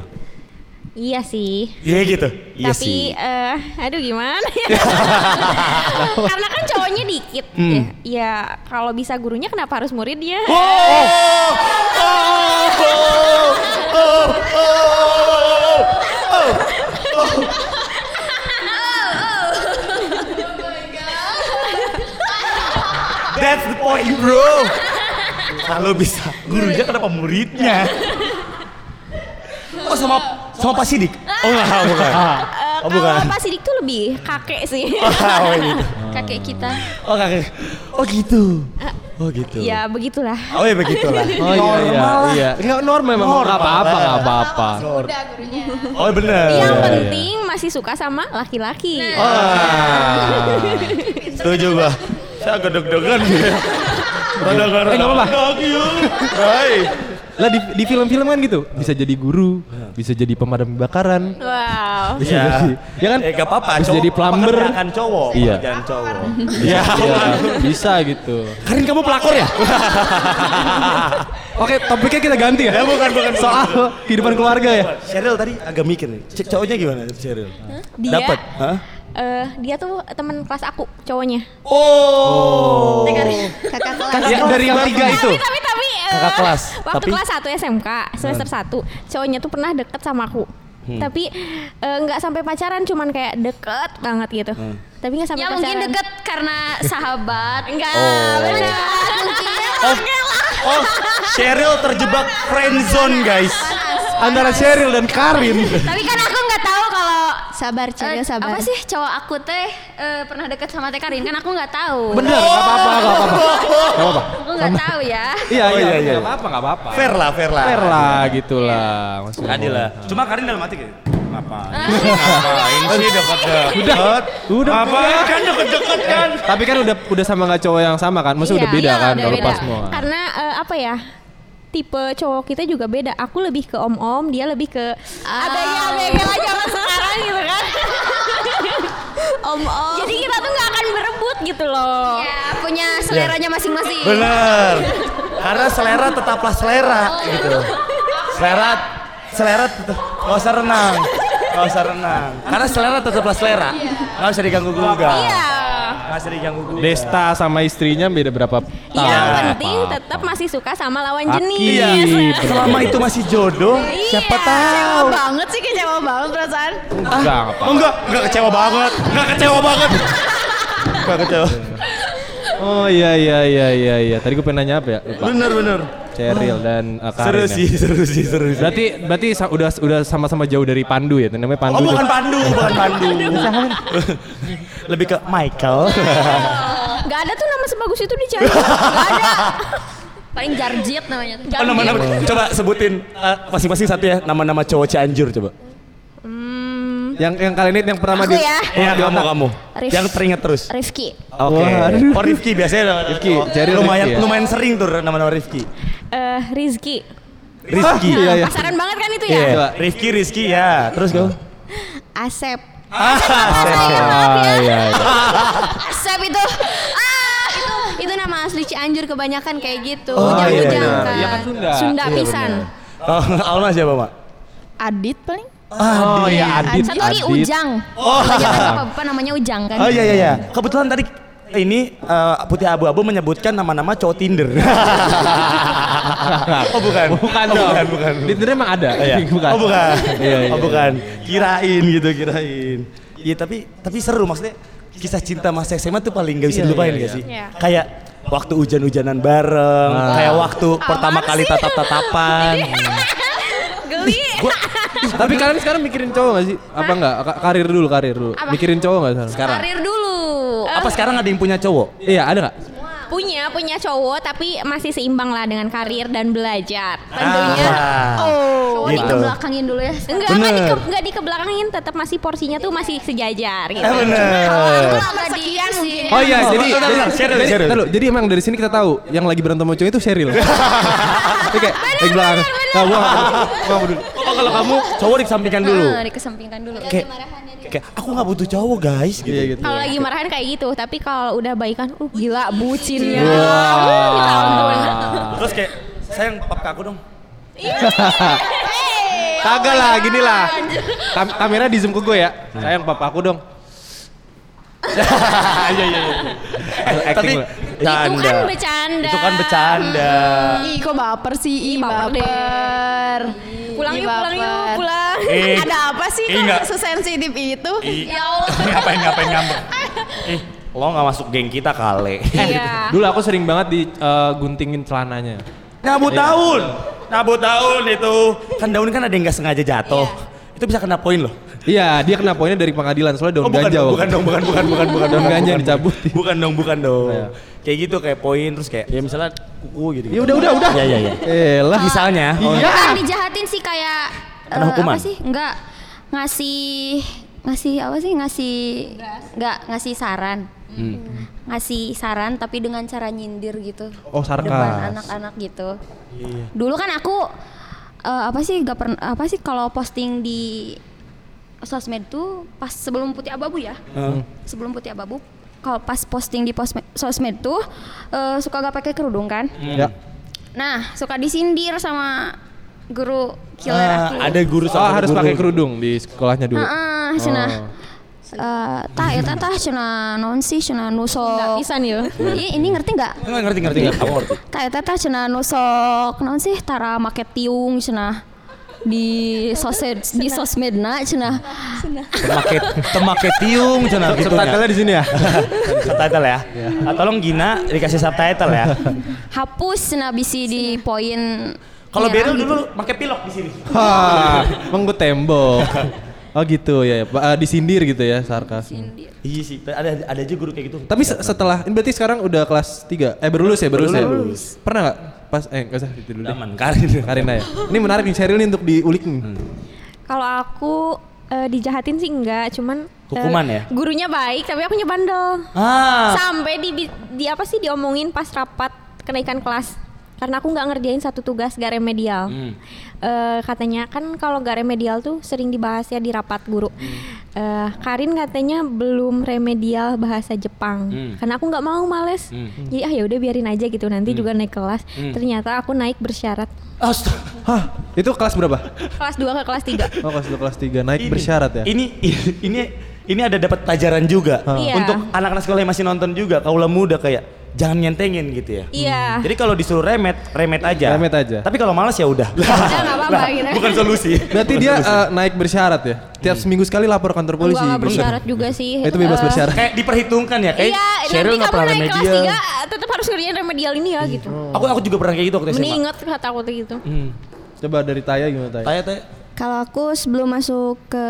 C: Iya sih.
B: Iya gitu. Iya
C: Tapi
B: sih.
C: eh aduh gimana ya? *laughs* Karena kan cowoknya dikit
B: Hmm.
C: ya. Ya kalau bisa gurunya kenapa harus muridnya?
B: Oh, oh, oh, oh. That's the point, bro. Kalau bisa gurunya kenapa muridnya? Oh sama sama Pak Sidik? Oh enggak, bukan.
C: Eh,
B: Oh, bukan.
C: Kalau Pak Sidik tuh lebih kakek sih.
B: oh gitu.
F: Kakek kita.
B: Oh kakek. Oh gitu. Oh gitu.
C: ya begitulah.
B: Oh ya begitulah. *laughs*
E: Oh iya iya iya. Enggak normal memang enggak apa-apa enggak apa-apa.
B: Oh bener.
C: Yang penting masih suka sama laki-laki.
B: Ah. Setuju gua. Saya agak deg-degan gitu. *laughs* Gara-gara
E: Eh, apa-apa.
B: Hai.
E: Lah di, di film-film kan gitu, bisa jadi guru, bisa jadi pemadam kebakaran.
C: Wow.
E: Bisa
B: Iya.
E: jadi. Ya kan?
B: Eh gak apa-apa.
E: Bisa
B: cowok-
E: jadi plumber.
B: Pekerjaan cowok.
E: Iya.
B: Pekerjaan cowok.
E: Iya, iya, bisa gitu.
B: Karin kamu pelakor ya? *laughs*
E: Oke, topiknya kita ganti ya.
B: Ya, bukan, bukan.
E: Soal kehidupan keluarga ya.
B: Sheryl tadi agak mikir nih. C- cowoknya gimana Sheryl?
C: Dia
B: Dapat? Hah?
C: eh, dia tuh teman kelas aku cowoknya.
B: Oh.
A: Kakak kelas.
E: Yang dari yang tiga itu.
C: Tapi tapi
B: Kakak kelas,
C: waktu
B: tapi-
C: kelas 1 SMK semester 1 cowoknya tuh pernah deket sama aku.
B: Hmm.
C: Tapi eh, nggak sampai pacaran cuman kayak deket banget gitu.
B: Hmm.
C: Tapi nggak sampai
F: Ya
C: pacaran.
F: mungkin deket karena sahabat. *laughs*
C: Enggak,
B: Oh.
C: benar.
B: Oh, oh, Sheryl terjebak friend zone guys.
E: Antara Sheryl dan Karin.
F: Tapi kan aku nggak tahu kalau
A: Sabar, Cil, sabar.
F: apa sih cowok aku teh eh, pernah deket sama Teh Karin kan aku nggak tahu.
E: Bener, enggak apa-apa, enggak apa-apa. *laughs* Enggak apa-apa.
F: Aku nggak tahu ya. *laughs*
E: Iya,
B: Oh,
E: iya,
B: iya, iya.
E: enggak apa-apa, enggak apa-apa.
B: Fair lah, fair lah.
E: Fair lah gitu lah. Maksudnya.
B: Adil lah. Cuma Karin dalam hati kayak ngapain? Ngapain sih deket-deket? Udah.
E: Udah.
B: Ngapain kan deket-deket kan?
E: Tapi kan udah udah sama nggak cowok yang sama kan? Maksudnya udah
C: Iya,
E: beda
C: iya,
E: kan
C: udah
E: pas semua.
C: Karena eh, apa ya? Tipe cowok kita juga beda. Aku lebih ke om-om, dia lebih ke abg-abg lah zaman sekarang gitu kan. Om-om. Jadi kita tuh nggak akan berebut gitu loh.
F: Ya punya seleranya masing-masing.
B: Bener. Karena selera tetaplah selera gitu. Selera selera tetap gak usah renang. Gak usah renang. Karena selera tetaplah selera. Gak usah diganggu gugat.
C: Iya.
B: Usah diganggu gugat.
E: Desta sama istrinya beda berapa tahun?
C: Yang penting
E: apa-apa.
C: tetap masih suka sama lawan jenis.
E: Iya.
B: Selama itu masih jodoh, siapa
G: Kecewa
B: tahu.
G: banget sih, kecewa banget perasaan.
E: Enggak, enggak apa-apa.
B: Oh enggak, enggak kecewa banget. Enggak kecewa banget. Enggak kecewa.
E: Oh iya iya iya iya iya. Tadi gue pengen nanya apa ya? Lupa.
B: Bener bener.
E: Cheryl dan uh,
B: Seru
E: Karin ya.
B: sih, seru sih, seru sih.
E: Berarti berarti sa- udah udah sama-sama jauh dari Pandu ya? Namanya Pandu.
B: Oh bukan. Pandu, bukan Pandu. *laughs* *laughs* Lebih ke Michael. *laughs*
C: Gak ada tuh nama sebagus itu di. Gak ada.
F: Paling jarjit namanya tuh.
B: Oh, nama-nama. Coba sebutin eh, masing-masing satu ya nama-nama cowok Cianjur coba.
E: Yang yang kali ini yang pertama
C: Aku
E: di
C: ya.
B: Iya,
E: di
B: kamu kamu.
C: Rif-
B: Yang teringat terus.
C: Rifki.
B: Oke.
E: Waduh.
B: Oh Rifki biasanya
E: Rifki,
B: oh,
E: Cheryl
B: lumayan
E: Rifki ya?
B: lumayan sering tuh nama-nama Rifki.
C: Eh, Rizky.
B: Rifki.
E: Iya iya.
C: Pasaran banget kan itu ya?
B: Iya.
E: Coba.
B: Rifki, Rizky ya. Terus kau.
A: Asep.
B: Ah,
E: Ah iya. iya.
A: Asep itu. Ah, itu itu nama Cianjur kebanyakan kayak gitu.
B: Oh,
A: Jangan
B: iya,
A: ujang
B: iya.
A: kan.
E: Iya kan Sunda.
C: Sunda
E: Iya,
C: pisan.
B: Oh, Alma siapa, Mak?
G: Adit paling.
E: Oh iya Adit.
F: Satu lagi
E: Adit.
F: Ujang.
B: Oh.
F: Jangan apa-apa namanya Ujang kan.
B: Oh iya iya iya. Kebetulan tadi ini eh, Putih Abu-Abu menyebutkan nama-nama cowok Tinder. *laughs* oh bukan.
E: Bukan
B: oh,
E: dong.
B: Bukan, bukan.
E: Tinder emang ada.
B: Oh, iya. *laughs*
E: bukan.
B: Oh bukan.
E: Iya, iya.
B: Oh bukan. Kirain gitu, kirain. Iya tapi tapi seru maksudnya kisah cinta masa SMA tuh paling gak bisa
E: Iya,
B: dilupain
E: iya,
B: gak
E: iya.
B: sih?
C: Iya.
B: Kayak waktu hujan-hujanan bareng,
E: Ah.
B: kayak waktu pertama kali tatap-tatapan.
C: Geli.
E: Tapi kalian sekarang mikirin cowok gak sih? Apa enggak? Ka- Karir dulu, karir dulu. Mikirin cowok gak sekarang?
B: Sekarang.
F: Karir dulu.
B: Apa sekarang ada yang punya cowok?
E: Iya, ada gak?
C: Punya, punya cowok tapi masih seimbang lah dengan karir dan belajar. Tentunya.
B: Ah.
F: Cowok
B: gitu.
F: dikebelakangin dulu ya.
C: Enggak, enggak,
B: Bener.
C: dike, enggak dikebelakangin, tetap masih porsinya tuh masih sejajar gitu.
B: Eh bener.
F: Agak sekian mungkin.
E: Oh iya,
B: Oh,
E: jadi
B: bentar, bentar, Cheryl,
E: jadi,
B: Cheryl.
E: bentar dulu, jadi emang dari sini kita tahu yang lagi berantem sama cowok itu Cheryl. *laughs* Oke, kayak belakang. Nah, gua gak peduli. Gua gak peduli.
B: Oh kalau kamu cowok dikesampingkan dulu.
F: Ah, dikesampingkan dulu.
B: Kayak kayak aku nggak butuh cowok guys gitu.
E: Iya gitu.
C: Kalau lagi marahan kayak gitu, tapi kalau udah baikan, uh gila bucinnya.
E: Wah.
C: Minta *laughs* ampun.
B: Terus kayak sayang pap ke aku dong.
E: Kagak lah, gini lah. Kam- kamera di zoom ke gue ya. Sayang papa aku dong.
B: Iya iya iya. Tapi
E: lah.
C: Itu
B: bercanda.
C: kan bercanda.
B: Itu kan bercanda.
G: Ih, kok baper sih? Ih,
C: baper. Pulang yuk, pulang yuk, pulang.
B: Eh, *laughs*
G: Ada apa sih
B: eh,
G: kok sesensitif itu?
B: Ih, ngapain ngapain ngambek? *laughs* Ih, lo nggak masuk geng kita kali.
C: Iya. *laughs*
E: Dulu aku sering banget di eh, guntingin celananya.
B: Nabut daun, nabut daun itu kan daun kan ada yang nggak sengaja jatuh. Itu bisa kena poin loh.
E: Iya, dia kena poinnya dari pengadilan soalnya daun
B: Oh bukan,
E: ganja.
B: dong, bukan dong, bukan, bukan, bukan, bukan,
E: Daun ganja
B: bukan,
E: dicabut.
B: Bukan dong, bukan dong.
E: Iya.
B: Kayak gitu kayak poin terus kayak ya misalnya kuku gitu.
E: Ya udah, udah, udah.
B: Ya ya ya.
E: Elah.
B: Misalnya. oh,
F: Bukan dijahatin sih kayak
B: Kena
F: eh,
B: hukuman?
F: apa sih? Enggak ngasih ngasih apa sih? Ngasih enggak ngasih saran.
B: Hmm.
F: Ngasih saran tapi dengan cara nyindir gitu.
E: Oh, sarkas.
F: Depan anak-anak gitu.
B: Iya.
F: Dulu kan aku eh, apa sih gak pernah apa sih kalau posting di sosmed tuh pas sebelum putih abu ya.
B: Heeh.
F: Sebelum putih abu kalau pas posting di posme- sosmed tuh eh, suka gak pakai kerudung kan.
E: Ya.
F: Nah, suka disindir sama guru killer
B: Ah,
F: aku.
B: ada guru
E: Oh, harus
B: guru.
E: pakai kerudung di sekolahnya dulu.
F: Heeh, cenah.
E: Oh.
F: Eh, tah eta tah cenah naon sih cenah nusok.
C: Pisan ya.
F: Ih, ini ngerti nggak?
B: Nggak ngerti ngerti. Aku ngerti.
F: Tah eta tah cenah nusok naon sih tara make tiung cenah di sosmed di sosmedna cenah.
B: Temake temake tiung cenah gitu.
E: Subtitle-nya di sini ya. *laughs*
B: subtitle ya. Ah, tolong Gina dikasih subtitle ya.
F: Hapus cenah bisi di poin
B: Kalau Beryl
F: gitu.
B: dulu pakai pilok di sini.
E: Gue tembok. Oh gitu ya, Ba- eh, disindir gitu ya sarkas.
B: Iya sih, ada ada aja guru kayak gitu.
E: Tapi se- setelah, ini berarti sekarang udah kelas 3 Eh baru lulus ya, baru lulus ya?
B: Lulus.
E: Pernah gak? Pas, eh gak usah itu dulu deh
B: Aman, Karin.
E: Karina ya Ini menarik nih, Cheryl nih untuk diulik nih
C: Kalau aku eh, dijahatin sih enggak, cuman eh,
B: Hukuman ya?
C: Gurunya baik, tapi aku bandel.
B: Ah,
C: Sampai di, di apa sih diomongin pas rapat kenaikan kelas. Karena aku nggak ngerjain satu tugas gak remedial.
B: Hmm.
C: Eh, katanya kan kalau gak remedial tuh sering dibahas ya di rapat guru. Eh, Karin katanya belum remedial bahasa Jepang.
B: Hmm.
C: Karena aku nggak mau males.
B: Hmm.
C: Jadi ah ya udah biarin aja gitu nanti juga naik kelas.
B: Hmm.
C: Ternyata aku naik bersyarat.
B: astaga.
E: Hah, itu kelas berapa?
C: Kelas 2 ke kelas 3. *laughs*
E: Oh kelas 2 kelas 3, naik
B: Ini-
E: bersyarat ya?
B: Ini ini ini ada dapat pelajaran juga
C: Iya.
B: untuk anak-anak sekolah yang masih nonton juga, kaula muda kayak jangan nyentengin gitu ya.
C: Iya.
B: Jadi kalau disuruh remet, remet aja.
E: Remet aja.
B: Tapi kalau malas ya udah.
C: Apa-apa *laughs* gitu.
B: Bukan solusi.
E: Berarti dia eh, naik bersyarat ya? Tiap seminggu sekali lapor kantor polisi
C: Enggak, nggak bersyarat juga sih.
E: Itu bebas
C: Eh,
E: bersyarat
B: Kayak diperhitungkan ya, kayak
C: Iya,
B: Cheryl
C: nanti
B: nggak
C: kamu
B: pernah
C: naik kelas
B: remedial.
C: 3 tetap harus ngerjain remedial ini ya gitu.
B: Aku aku juga pernah kayak gitu waktu SMA.
C: Mending inget kata aku tuh gitu.
B: Hmm.
E: Coba dari Taya gimana Taya?
B: Tanya tanya.
A: Kalau aku sebelum masuk ke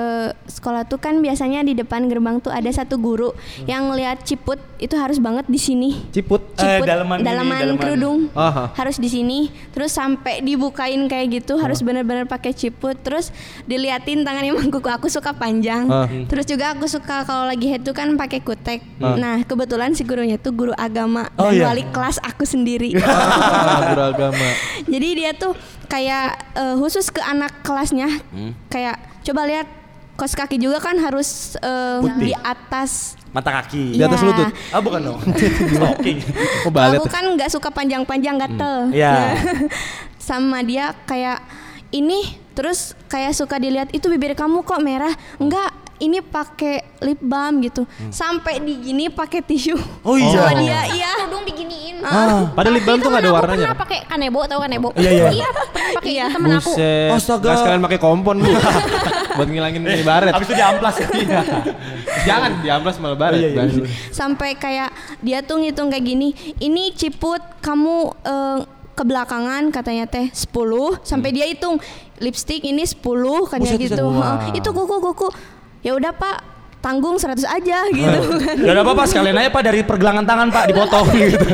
A: sekolah tuh kan biasanya di depan gerbang tuh ada satu guru yang lihat ciput itu harus banget di sini.
E: Ciput
B: Eh,
A: Ciput
B: dalaman ini,
A: dalaman
B: dalaman.
A: kerudung
E: Aha.
A: harus di sini. Terus sampai dibukain kayak gitu harus benar-benar pakai ciput. Terus diliatin tangannya mangkuk aku suka panjang.
E: Ah.
A: Terus juga aku suka kalau lagi head tuh kan pakai kutek.
E: Ah.
A: Nah kebetulan si gurunya tuh guru agama
B: Oh,
A: dan
B: iya.
A: wali kelas aku sendiri. *laughs*
E: Ah, beragama
A: Jadi dia tuh kayak eh, khusus ke anak kelasnya kayak coba lihat kos kaki juga kan harus
B: Putih.
A: di atas.
B: Mata kaki.
E: Di atas
A: Iya.
E: lutut?
B: Ah bukan dong. *laughs* Stalking.
E: Oh balet
A: Aku kan nggak suka panjang-panjang gatel.
B: Iya.
A: Nah, *laughs* Sama dia kayak ini terus kayak suka dilihat itu bibir kamu kok merah. Enggak, ini pakai lip balm gitu. Sampai di gini pakai tisu.
B: Oh iya.
A: Sama dia, iya.
F: Kerudung diginiin.
B: Ah.
E: Padahal lip balm tuh gak ada warnanya
C: pernah pakai kanebo tahu kanebo?
B: Iya, iya.
C: Iya, pakai
A: Iya.
C: temen aku.
E: Buset
B: Astaga.
E: Nggak sekalian pakai kompon bu *laughs* Buat ngilangin ini baret
B: Habis itu diamplas ya.
E: Iya. Jangan diamplas malah baret
B: Oh, iya, iya, iya.
A: sampai kayak dia tuh ngitung kayak gini ini ciput kamu eh, kebelakangan katanya teh 10 sampai dia hitung lipstick ini 10 katanya
B: Buset,
A: gitu
E: Wow.
A: Itu kuku kuku ya udah pak tanggung 100 aja *laughs* gitu kan
B: Ya udah apa-apa sekalian aja Pak dari pergelangan tangan Pak dipotong *laughs* gitu.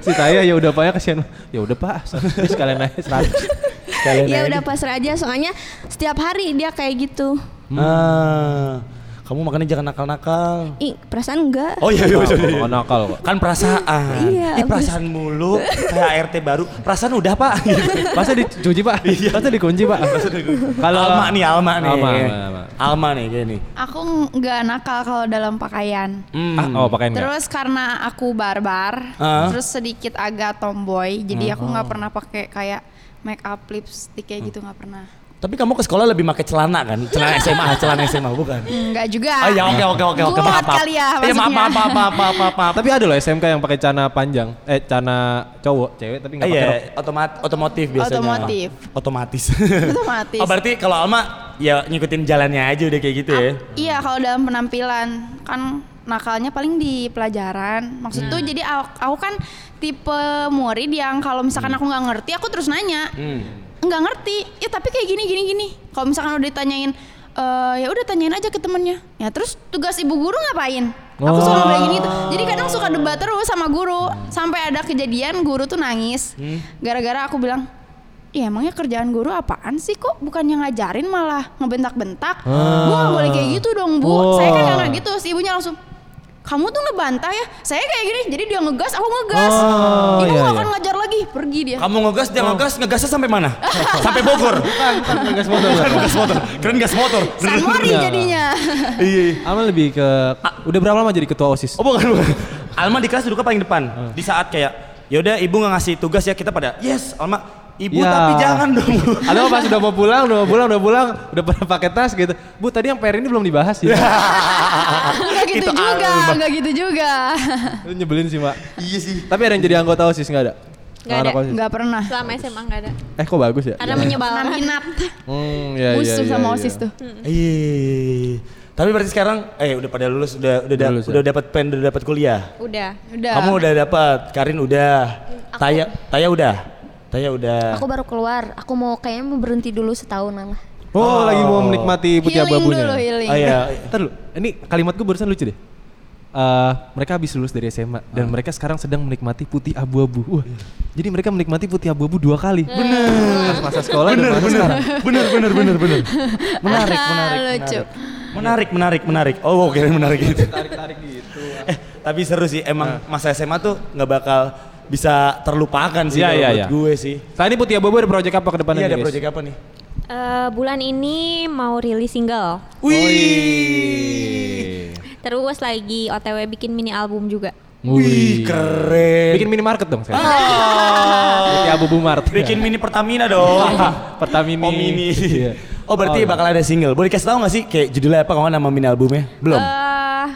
E: Si Taya ya udah pak ya kesian Ya udah pak sekalian aja seratus *laughs*
B: Sekalian
A: ya
B: aja.
A: udah pasrah aja soalnya setiap hari dia kayak gitu
B: Ah. Kamu makanya jangan nakal-nakal.
A: ih perasaan enggak
B: Oh iya iya iya. iya.
E: Oh nakal kok
B: Kan perasaan.
A: Iya,
B: Ih, perasaan mulu kayak RT baru. Perasaan udah, Pak.
E: Masa dicuci pak? Masa dikunci pak?
B: Kalau Alma nih, Alma nih.
E: Alma, Alma, Alma.
B: Alma nih gini.
G: Aku nggak nakal kalau dalam pakaian.
B: Hmm.
E: Ah, oh pakaian nggak?
G: Terus karena aku barbar,
B: Ah.
G: terus sedikit agak tomboy, jadi aku
B: Oh.
G: nggak pernah pakai kayak make up lipstick kayak gitu nggak pernah.
B: Tapi kamu ke sekolah lebih pakai celana kan? Celana *laughs* SMA, celana SMA bukan?
G: Enggak juga.
B: Oh ya oke oke oke oke maaf maaf.
G: kali ya,
B: Iya maaf
G: maksudnya.
B: maaf maaf maaf maaf maaf. maaf.
E: Tapi ada loh SMK yang pakai celana panjang Eh celana cowok Cewek tapi nggak pakai rok
B: Iya, otomat otomotif biasanya.
G: Otomotif.
B: Otomatis.
G: Otomatis. *laughs*
B: Oh berarti kalau Alma ya ngikutin jalannya aja udah kayak gitu ya.
G: Iya kalau dalam penampilan kan nakalnya paling di pelajaran. Maksud tuh jadi aku, aku kan tipe murid yang kalau misalkan aku nggak ngerti aku terus nanya.
B: Hmm.
G: Nggak ngerti. Ya tapi kayak gini gini gini. Kalau misalkan udah ditanyain "Eh, ya udah tanyain aja ke temennya. Ya terus tugas ibu guru ngapain? Aku
E: Oh.
G: suruh bilang gitu jadi kadang suka debat terus sama guru. Sampai ada kejadian guru tuh nangis. Gara-gara aku bilang Iya emangnya kerjaan guru apaan sih? Kok bukannya ngajarin malah ngebentak-bentak? Bu nggak boleh kayak gitu dong bu. Saya kan nggak gitu. Si ibunya langsung kamu tuh ngebantah ya saya kayak gini jadi dia ngegas aku ngegas
E: Oh,
G: ibu
E: iya,
G: nggak
E: iya.
G: akan ngajar lagi pergi dia
B: Kamu ngegas, dia ngegas, ngegasnya sampai mana? *laughs* sampai Bogor.
E: Gas motor.
B: Bukan gas motor. Keren gas motor.
G: San Mori jadinya *laughs*
B: Iya.
E: Alma lebih ke udah berapa lama jadi ketua OSIS?
B: Oh bukan, bukan. Alma di kelas duduknya paling depan. Di saat kayak, yaudah ibu nggak ngasih tugas ya kita pada, yes Alma. Ibu
E: Ya.
B: tapi jangan dong.
E: Ada pas udah mau pulang, udah mau pulang, udah pulang, udah pada pakai tas gitu. Bu tadi yang PR ini belum dibahas ya. *laughs*
G: nggak gitu
B: Itu
G: juga
B: Alma.
G: nggak gitu juga
E: Itu nyebelin sih, Mbak.
B: iya sih.
E: Tapi ada yang jadi anggota OSIS nggak ada?
C: Nggak ada.
E: Anak OSIS.
G: nggak pernah
C: Selama SMA nggak ada.
E: Eh kok bagus ya?
C: Karena
G: karena
C: menyebalkan.
G: minat
E: Hmm, ya,
G: musuh
E: ya,
G: sama
E: ya,
G: osis
E: ya.
G: tuh
B: Iya. Tapi berarti sekarang, eh udah pada lulus, udah udah
E: Udah
B: da-
E: lulus ya?
B: udah dapat pen, udah dapat kuliah.
C: Udah.
G: udah
B: Kamu udah dapat, Karin udah, Taya, Taya udah, Taya udah.
F: Aku baru keluar. Aku mau kayaknya mau berhenti dulu setahun lah.
E: Oh, lagi mau menikmati putih
G: healing
E: abu-abunya.
G: dulu healing
B: Oh iya.
E: Ntar dulu, ini kalimat gue barusan lucu deh. Eh, mereka habis lulus dari SMA dan
B: Ah.
E: mereka sekarang sedang menikmati putih abu-abu. Wah, jadi mereka menikmati putih abu-abu dua kali. Bener. Masa sekolah dan masa sekarang.
B: bener, bener, bener, bener. Menarik, menarik,
G: Lucu.
B: menarik. Menarik, menarik, menarik. Oh, oke, menarik gitu. Tarik-tarik gitu. Eh, tapi seru sih. Emang masa SMA tuh nggak bakal bisa terlupakan sih
E: Iya,
B: kalau
E: iya,
B: buat
E: iya.
B: gue sih.
E: Saat ini putih abu-abu ada project apa ke depannya?
B: Iya, ada
E: guys?
B: proyek apa nih?
C: Eh, bulan ini mau rilis single.
B: Wih,
C: Terus lagi OTW bikin mini album juga.
B: wih, keren.
E: Bikin minimarket dong saya.
B: Ah.
E: Putih abu-abu mart.
B: Bikin mini Pertamina dong. *laughs*
E: Pertamini.
B: Oh mini.
E: Iya.
B: Oh berarti
E: Oh,
B: bakal ada single. Boleh kasih tahu nggak sih kayak judulnya apa kalau nama mini albumnya? Belum.
C: Eh,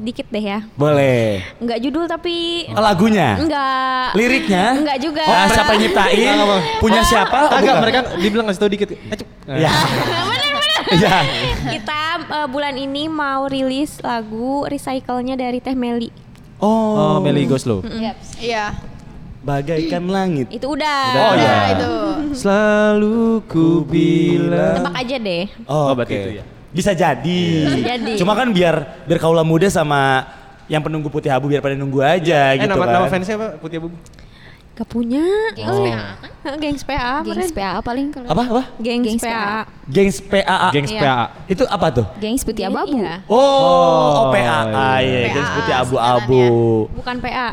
C: dikit deh ya.
B: Boleh.
C: Enggak judul tapi
B: Oh, lagunya.
C: enggak.
B: Liriknya?
C: Enggak juga.
B: Oh, siapa yang nyiptain? Punya siapa? Oh,
E: Agak
B: bukan.
E: mereka dibilang ngasih tau dikit.
B: Ya. *laughs* Iya.
C: Kita eh, bulan ini mau rilis lagu recycle-nya dari Teh Meli.
E: Oh, Meli Goslow.
G: iya
B: Bagaikan langit.
C: Itu udah.
B: Oh, iya.
G: Itu
E: Selalu ku bilang.
C: Tebak aja deh.
B: Oh,
E: Oh, berarti
B: oke.
E: itu ya.
B: Bisa jadi.
C: Bisa jadi.
B: Cuma kan biar biar kaula muda sama yang penunggu putih abu biar pada nunggu aja
E: Eh,
B: gitu
E: nama,
B: kan.
E: nama fansnya apa? Putih abu.
C: Gak punya.
F: Gengs
C: Oh.
F: PA kan?
C: Gengs PA.
F: Gengs PA paling kalau
B: Apa apa?
C: Gengs,
F: Gengs
C: PA.
B: Gengs PAA.
E: Gengs
C: Iya.
E: PAA.
B: Itu apa tuh?
F: Gengs putih abu-abu.
C: Iya.
B: Oh, oh,
E: Oh,
B: PAA ya,
E: iya.
B: Gengs
G: PAA
B: putih abu-abu.
C: Bukan PA.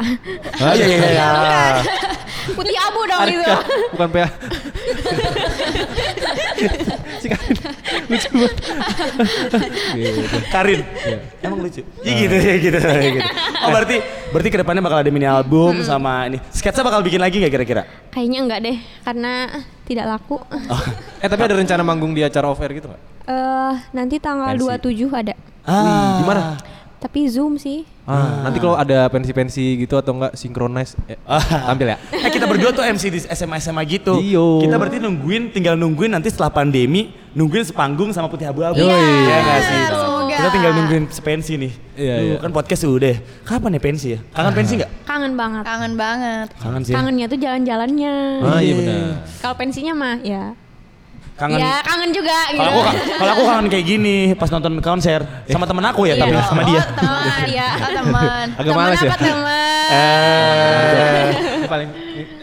B: Oh iya iya iya. *laughs* *laughs*
C: Putih abu dong itu.
E: Arka, bukan PA. *laughs* si Karin lucu banget.
B: Karin. Emang lucu. Iya gitu ya gitu, ya gitu. Oh berarti berarti ke depannya bakal ada mini album sama ini. Sketsa bakal bikin lagi nggak kira-kira?
C: Kayaknya enggak deh, karena tidak laku.
B: Oh. *laughs*
E: Eh tapi ada rencana manggung di acara off air gitu nggak?
C: Eh, nanti tanggal
E: Pensi.
C: 27 ada.
B: Ah.
E: Di mana?
C: Tapi Zoom sih.
E: Ah, nanti kalau ada pensi-pensi gitu atau enggak synchronize ya,
B: Ah.
E: tampil ya.
B: Eh kita berdua tuh MC di SMA SMA gitu.
E: Iyo.
B: Kita berarti nungguin, tinggal nungguin nanti setelah pandemi, nungguin sepanggung sama putih abu-abu. Iya nggak sih?
G: semoga.
B: Kita tinggal nungguin sepensi nih.
E: Iya,
B: Duh,
E: iya.
B: Kan podcast udah. Kapan ya pensi ya? Kangen pensi nggak?
C: Kangen banget.
G: kangen banget
B: Kangen sih.
C: Kangennya tuh jalan-jalannya.
E: Ah iya benar.
C: Kalau pensinya mah ya.
B: Kangen.
C: Ya kangen juga gitu.
B: Kalau aku kalau aku kangen kayak gini pas nonton konser sama temen aku ya
C: Iya.
B: tapi sama dia.
C: Oh, teman, ya.
G: oh, *laughs* teman
E: Agak
C: teman
E: males ya.
C: teman?
B: Eh.
E: Paling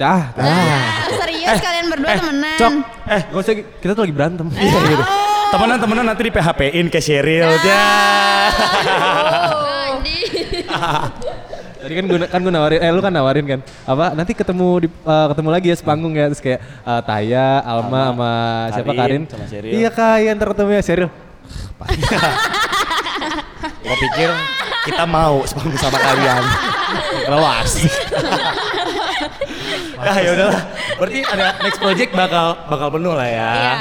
E: ah, ah.
G: serius kalian berdua temenan
E: Cok, eh gak usah kita tuh lagi berantem.
B: Iya gitu. Temenan temenan nanti di PHP-in ke Sheryl
C: Nah.
B: ya. *laughs* *laughs*
E: Tadi kan gue kan gue nawarin, eh lu kan nawarin kan, apa nanti ketemu di eh, ketemu lagi ya sepanggung ya terus kayak eh, Taya, Alma sama siapa
B: Karin,
E: Karin,
B: sama.
E: Iya kak, iya ntar ketemu ya Sheryl. *laughs*
B: Gua pikir kita mau sepanggung sama kalian. Lewas. Nah *laughs* ya udahlah. Berarti ada next project bakal bakal penuh lah ya.
C: Iya.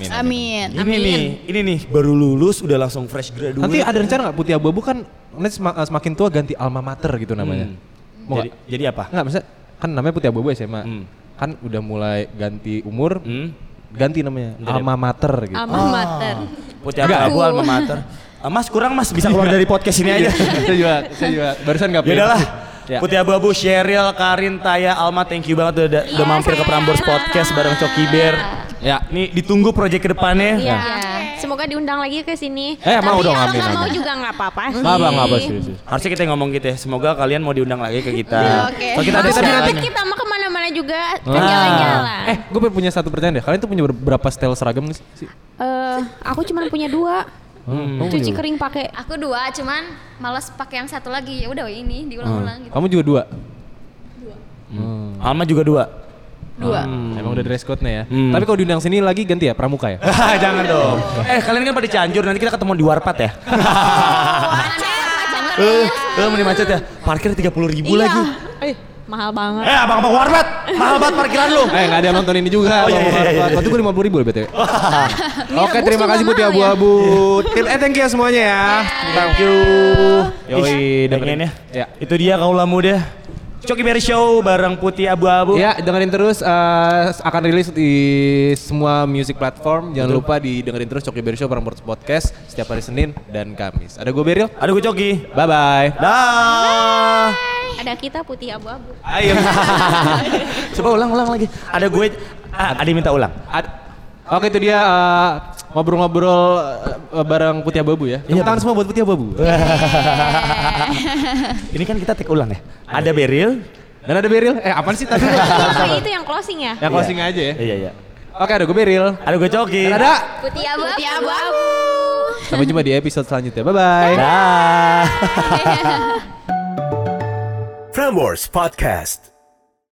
G: Amin
B: Ini nih, ini nih baru lulus udah langsung fresh graduate.
E: Nanti ada rencana nggak Putih Abu-Abu kan nanti eh, semakin tua ganti alma mater gitu namanya.
B: Hmm.
E: Mau
B: jadi, jadi apa?
E: Nggak, maksudnya kan namanya Putih Abu-Abu SMA.
B: Hmm.
E: Kan udah mulai ganti umur,
B: Hmm?
E: ganti namanya alma mater gitu.
C: Alma mater.
B: Putih abu-abu alma mater. Ah, mas kurang mas bisa keluar dari podcast ini aja.
E: saya juga, saya juga barusan nggak
B: Ya udahlah.
E: Ya.
B: Putih abu-abu, Sheryl, Karin, Taya, Alma, thank you banget udah, udah mampir ke Prambors Podcast bareng Coki Bear.
E: Ya.
B: Nih ditunggu proyek ke depannya.
C: Iya. Semoga diundang lagi ke sini.
E: Eh, mau
C: Tapi
E: dong,
C: kalau
E: amin,
C: nggak mau
E: amin.
C: juga nggak apa-apa sih.
E: Nggak apa, nggak apa, serius.
B: Harusnya kita ngomong gitu ya. Semoga kalian mau diundang lagi ke kita.
G: Oke.
B: Soalnya kita ada
C: Tapi nanti kita mau ke mana-mana juga kan jalan-jalan.
E: Eh, gue punya satu pertanyaan deh. Kalian tuh punya ber- berapa style seragam sih?
C: Eh, aku cuma punya dua.
E: Hmm, kamu
C: Cuci kering pakai.
F: Aku dua, cuman males pakai yang satu lagi. Ya udah ini diulang-ulang
E: berapa?
F: gitu.
E: Kamu juga dua?
B: Alma juga dua.
G: Dua.
E: Hmm, emang udah dress code-nya ya.
B: Hmm.
E: Tapi kalau diundang sini lagi ganti ya pramuka ya. *laughs*
B: Jangan dong. Eh kalian kan pada Cianjur nanti kita ketemu di Warpat ya. Eh, eh mending macet ya. Parkir 30 ribu
C: Iya.
B: lagi.
C: Eh, mahal banget.
B: Eh abang-abang Warpat, mahal banget parkiran lu.
E: eh nggak ada yang nonton ini juga.
B: Oh, iya, iya, iya.
E: Waktu gue lima puluh ribu loh btw. *laughs* Oke
C: bus
E: terima kasih Putih
C: mahal ya.
E: Abu-Abu. Tim eh thank you semuanya ya. Thank you. Yoi dengerin
B: ya.
E: Ya.
B: Itu dia kaula muda. Coki Berry Show bareng Putih Abu-Abu.
E: Ya, dengerin terus eh, akan rilis di semua music platform. Jangan lupa didengerin terus Coki Berry Show bareng Podcast setiap hari Senin dan Kamis. Ada gue Beril.
B: Ada gue Coki.
E: Bye bye.
B: Dah.
C: Ada kita putih abu-abu.
B: Ayo. *laughs* Coba ulang ulang lagi. Ada gue ah, ada yang minta ulang.
E: Ad- Oke itu dia eh, ngobrol-ngobrol eh, bareng Putih Abu-Abu ya. Tepuk tangan semua buat Putih Abu-Abu. *laughs*
B: Ini kan kita take ulang ya. Ada Beril.
E: Dan ada Beril. Eh apaan sih tadi?
C: Oh, itu yang closing ya?
E: Yang closing aja ya.
B: Iya iya.
E: Oke ada gue Beril.
B: Ada gue Coki.
E: Dan ada.
F: Putih abu
G: Putih abu-abu.
E: Sampai jumpa di episode selanjutnya. Bye bye.
B: Dah.
D: Prambors Podcast.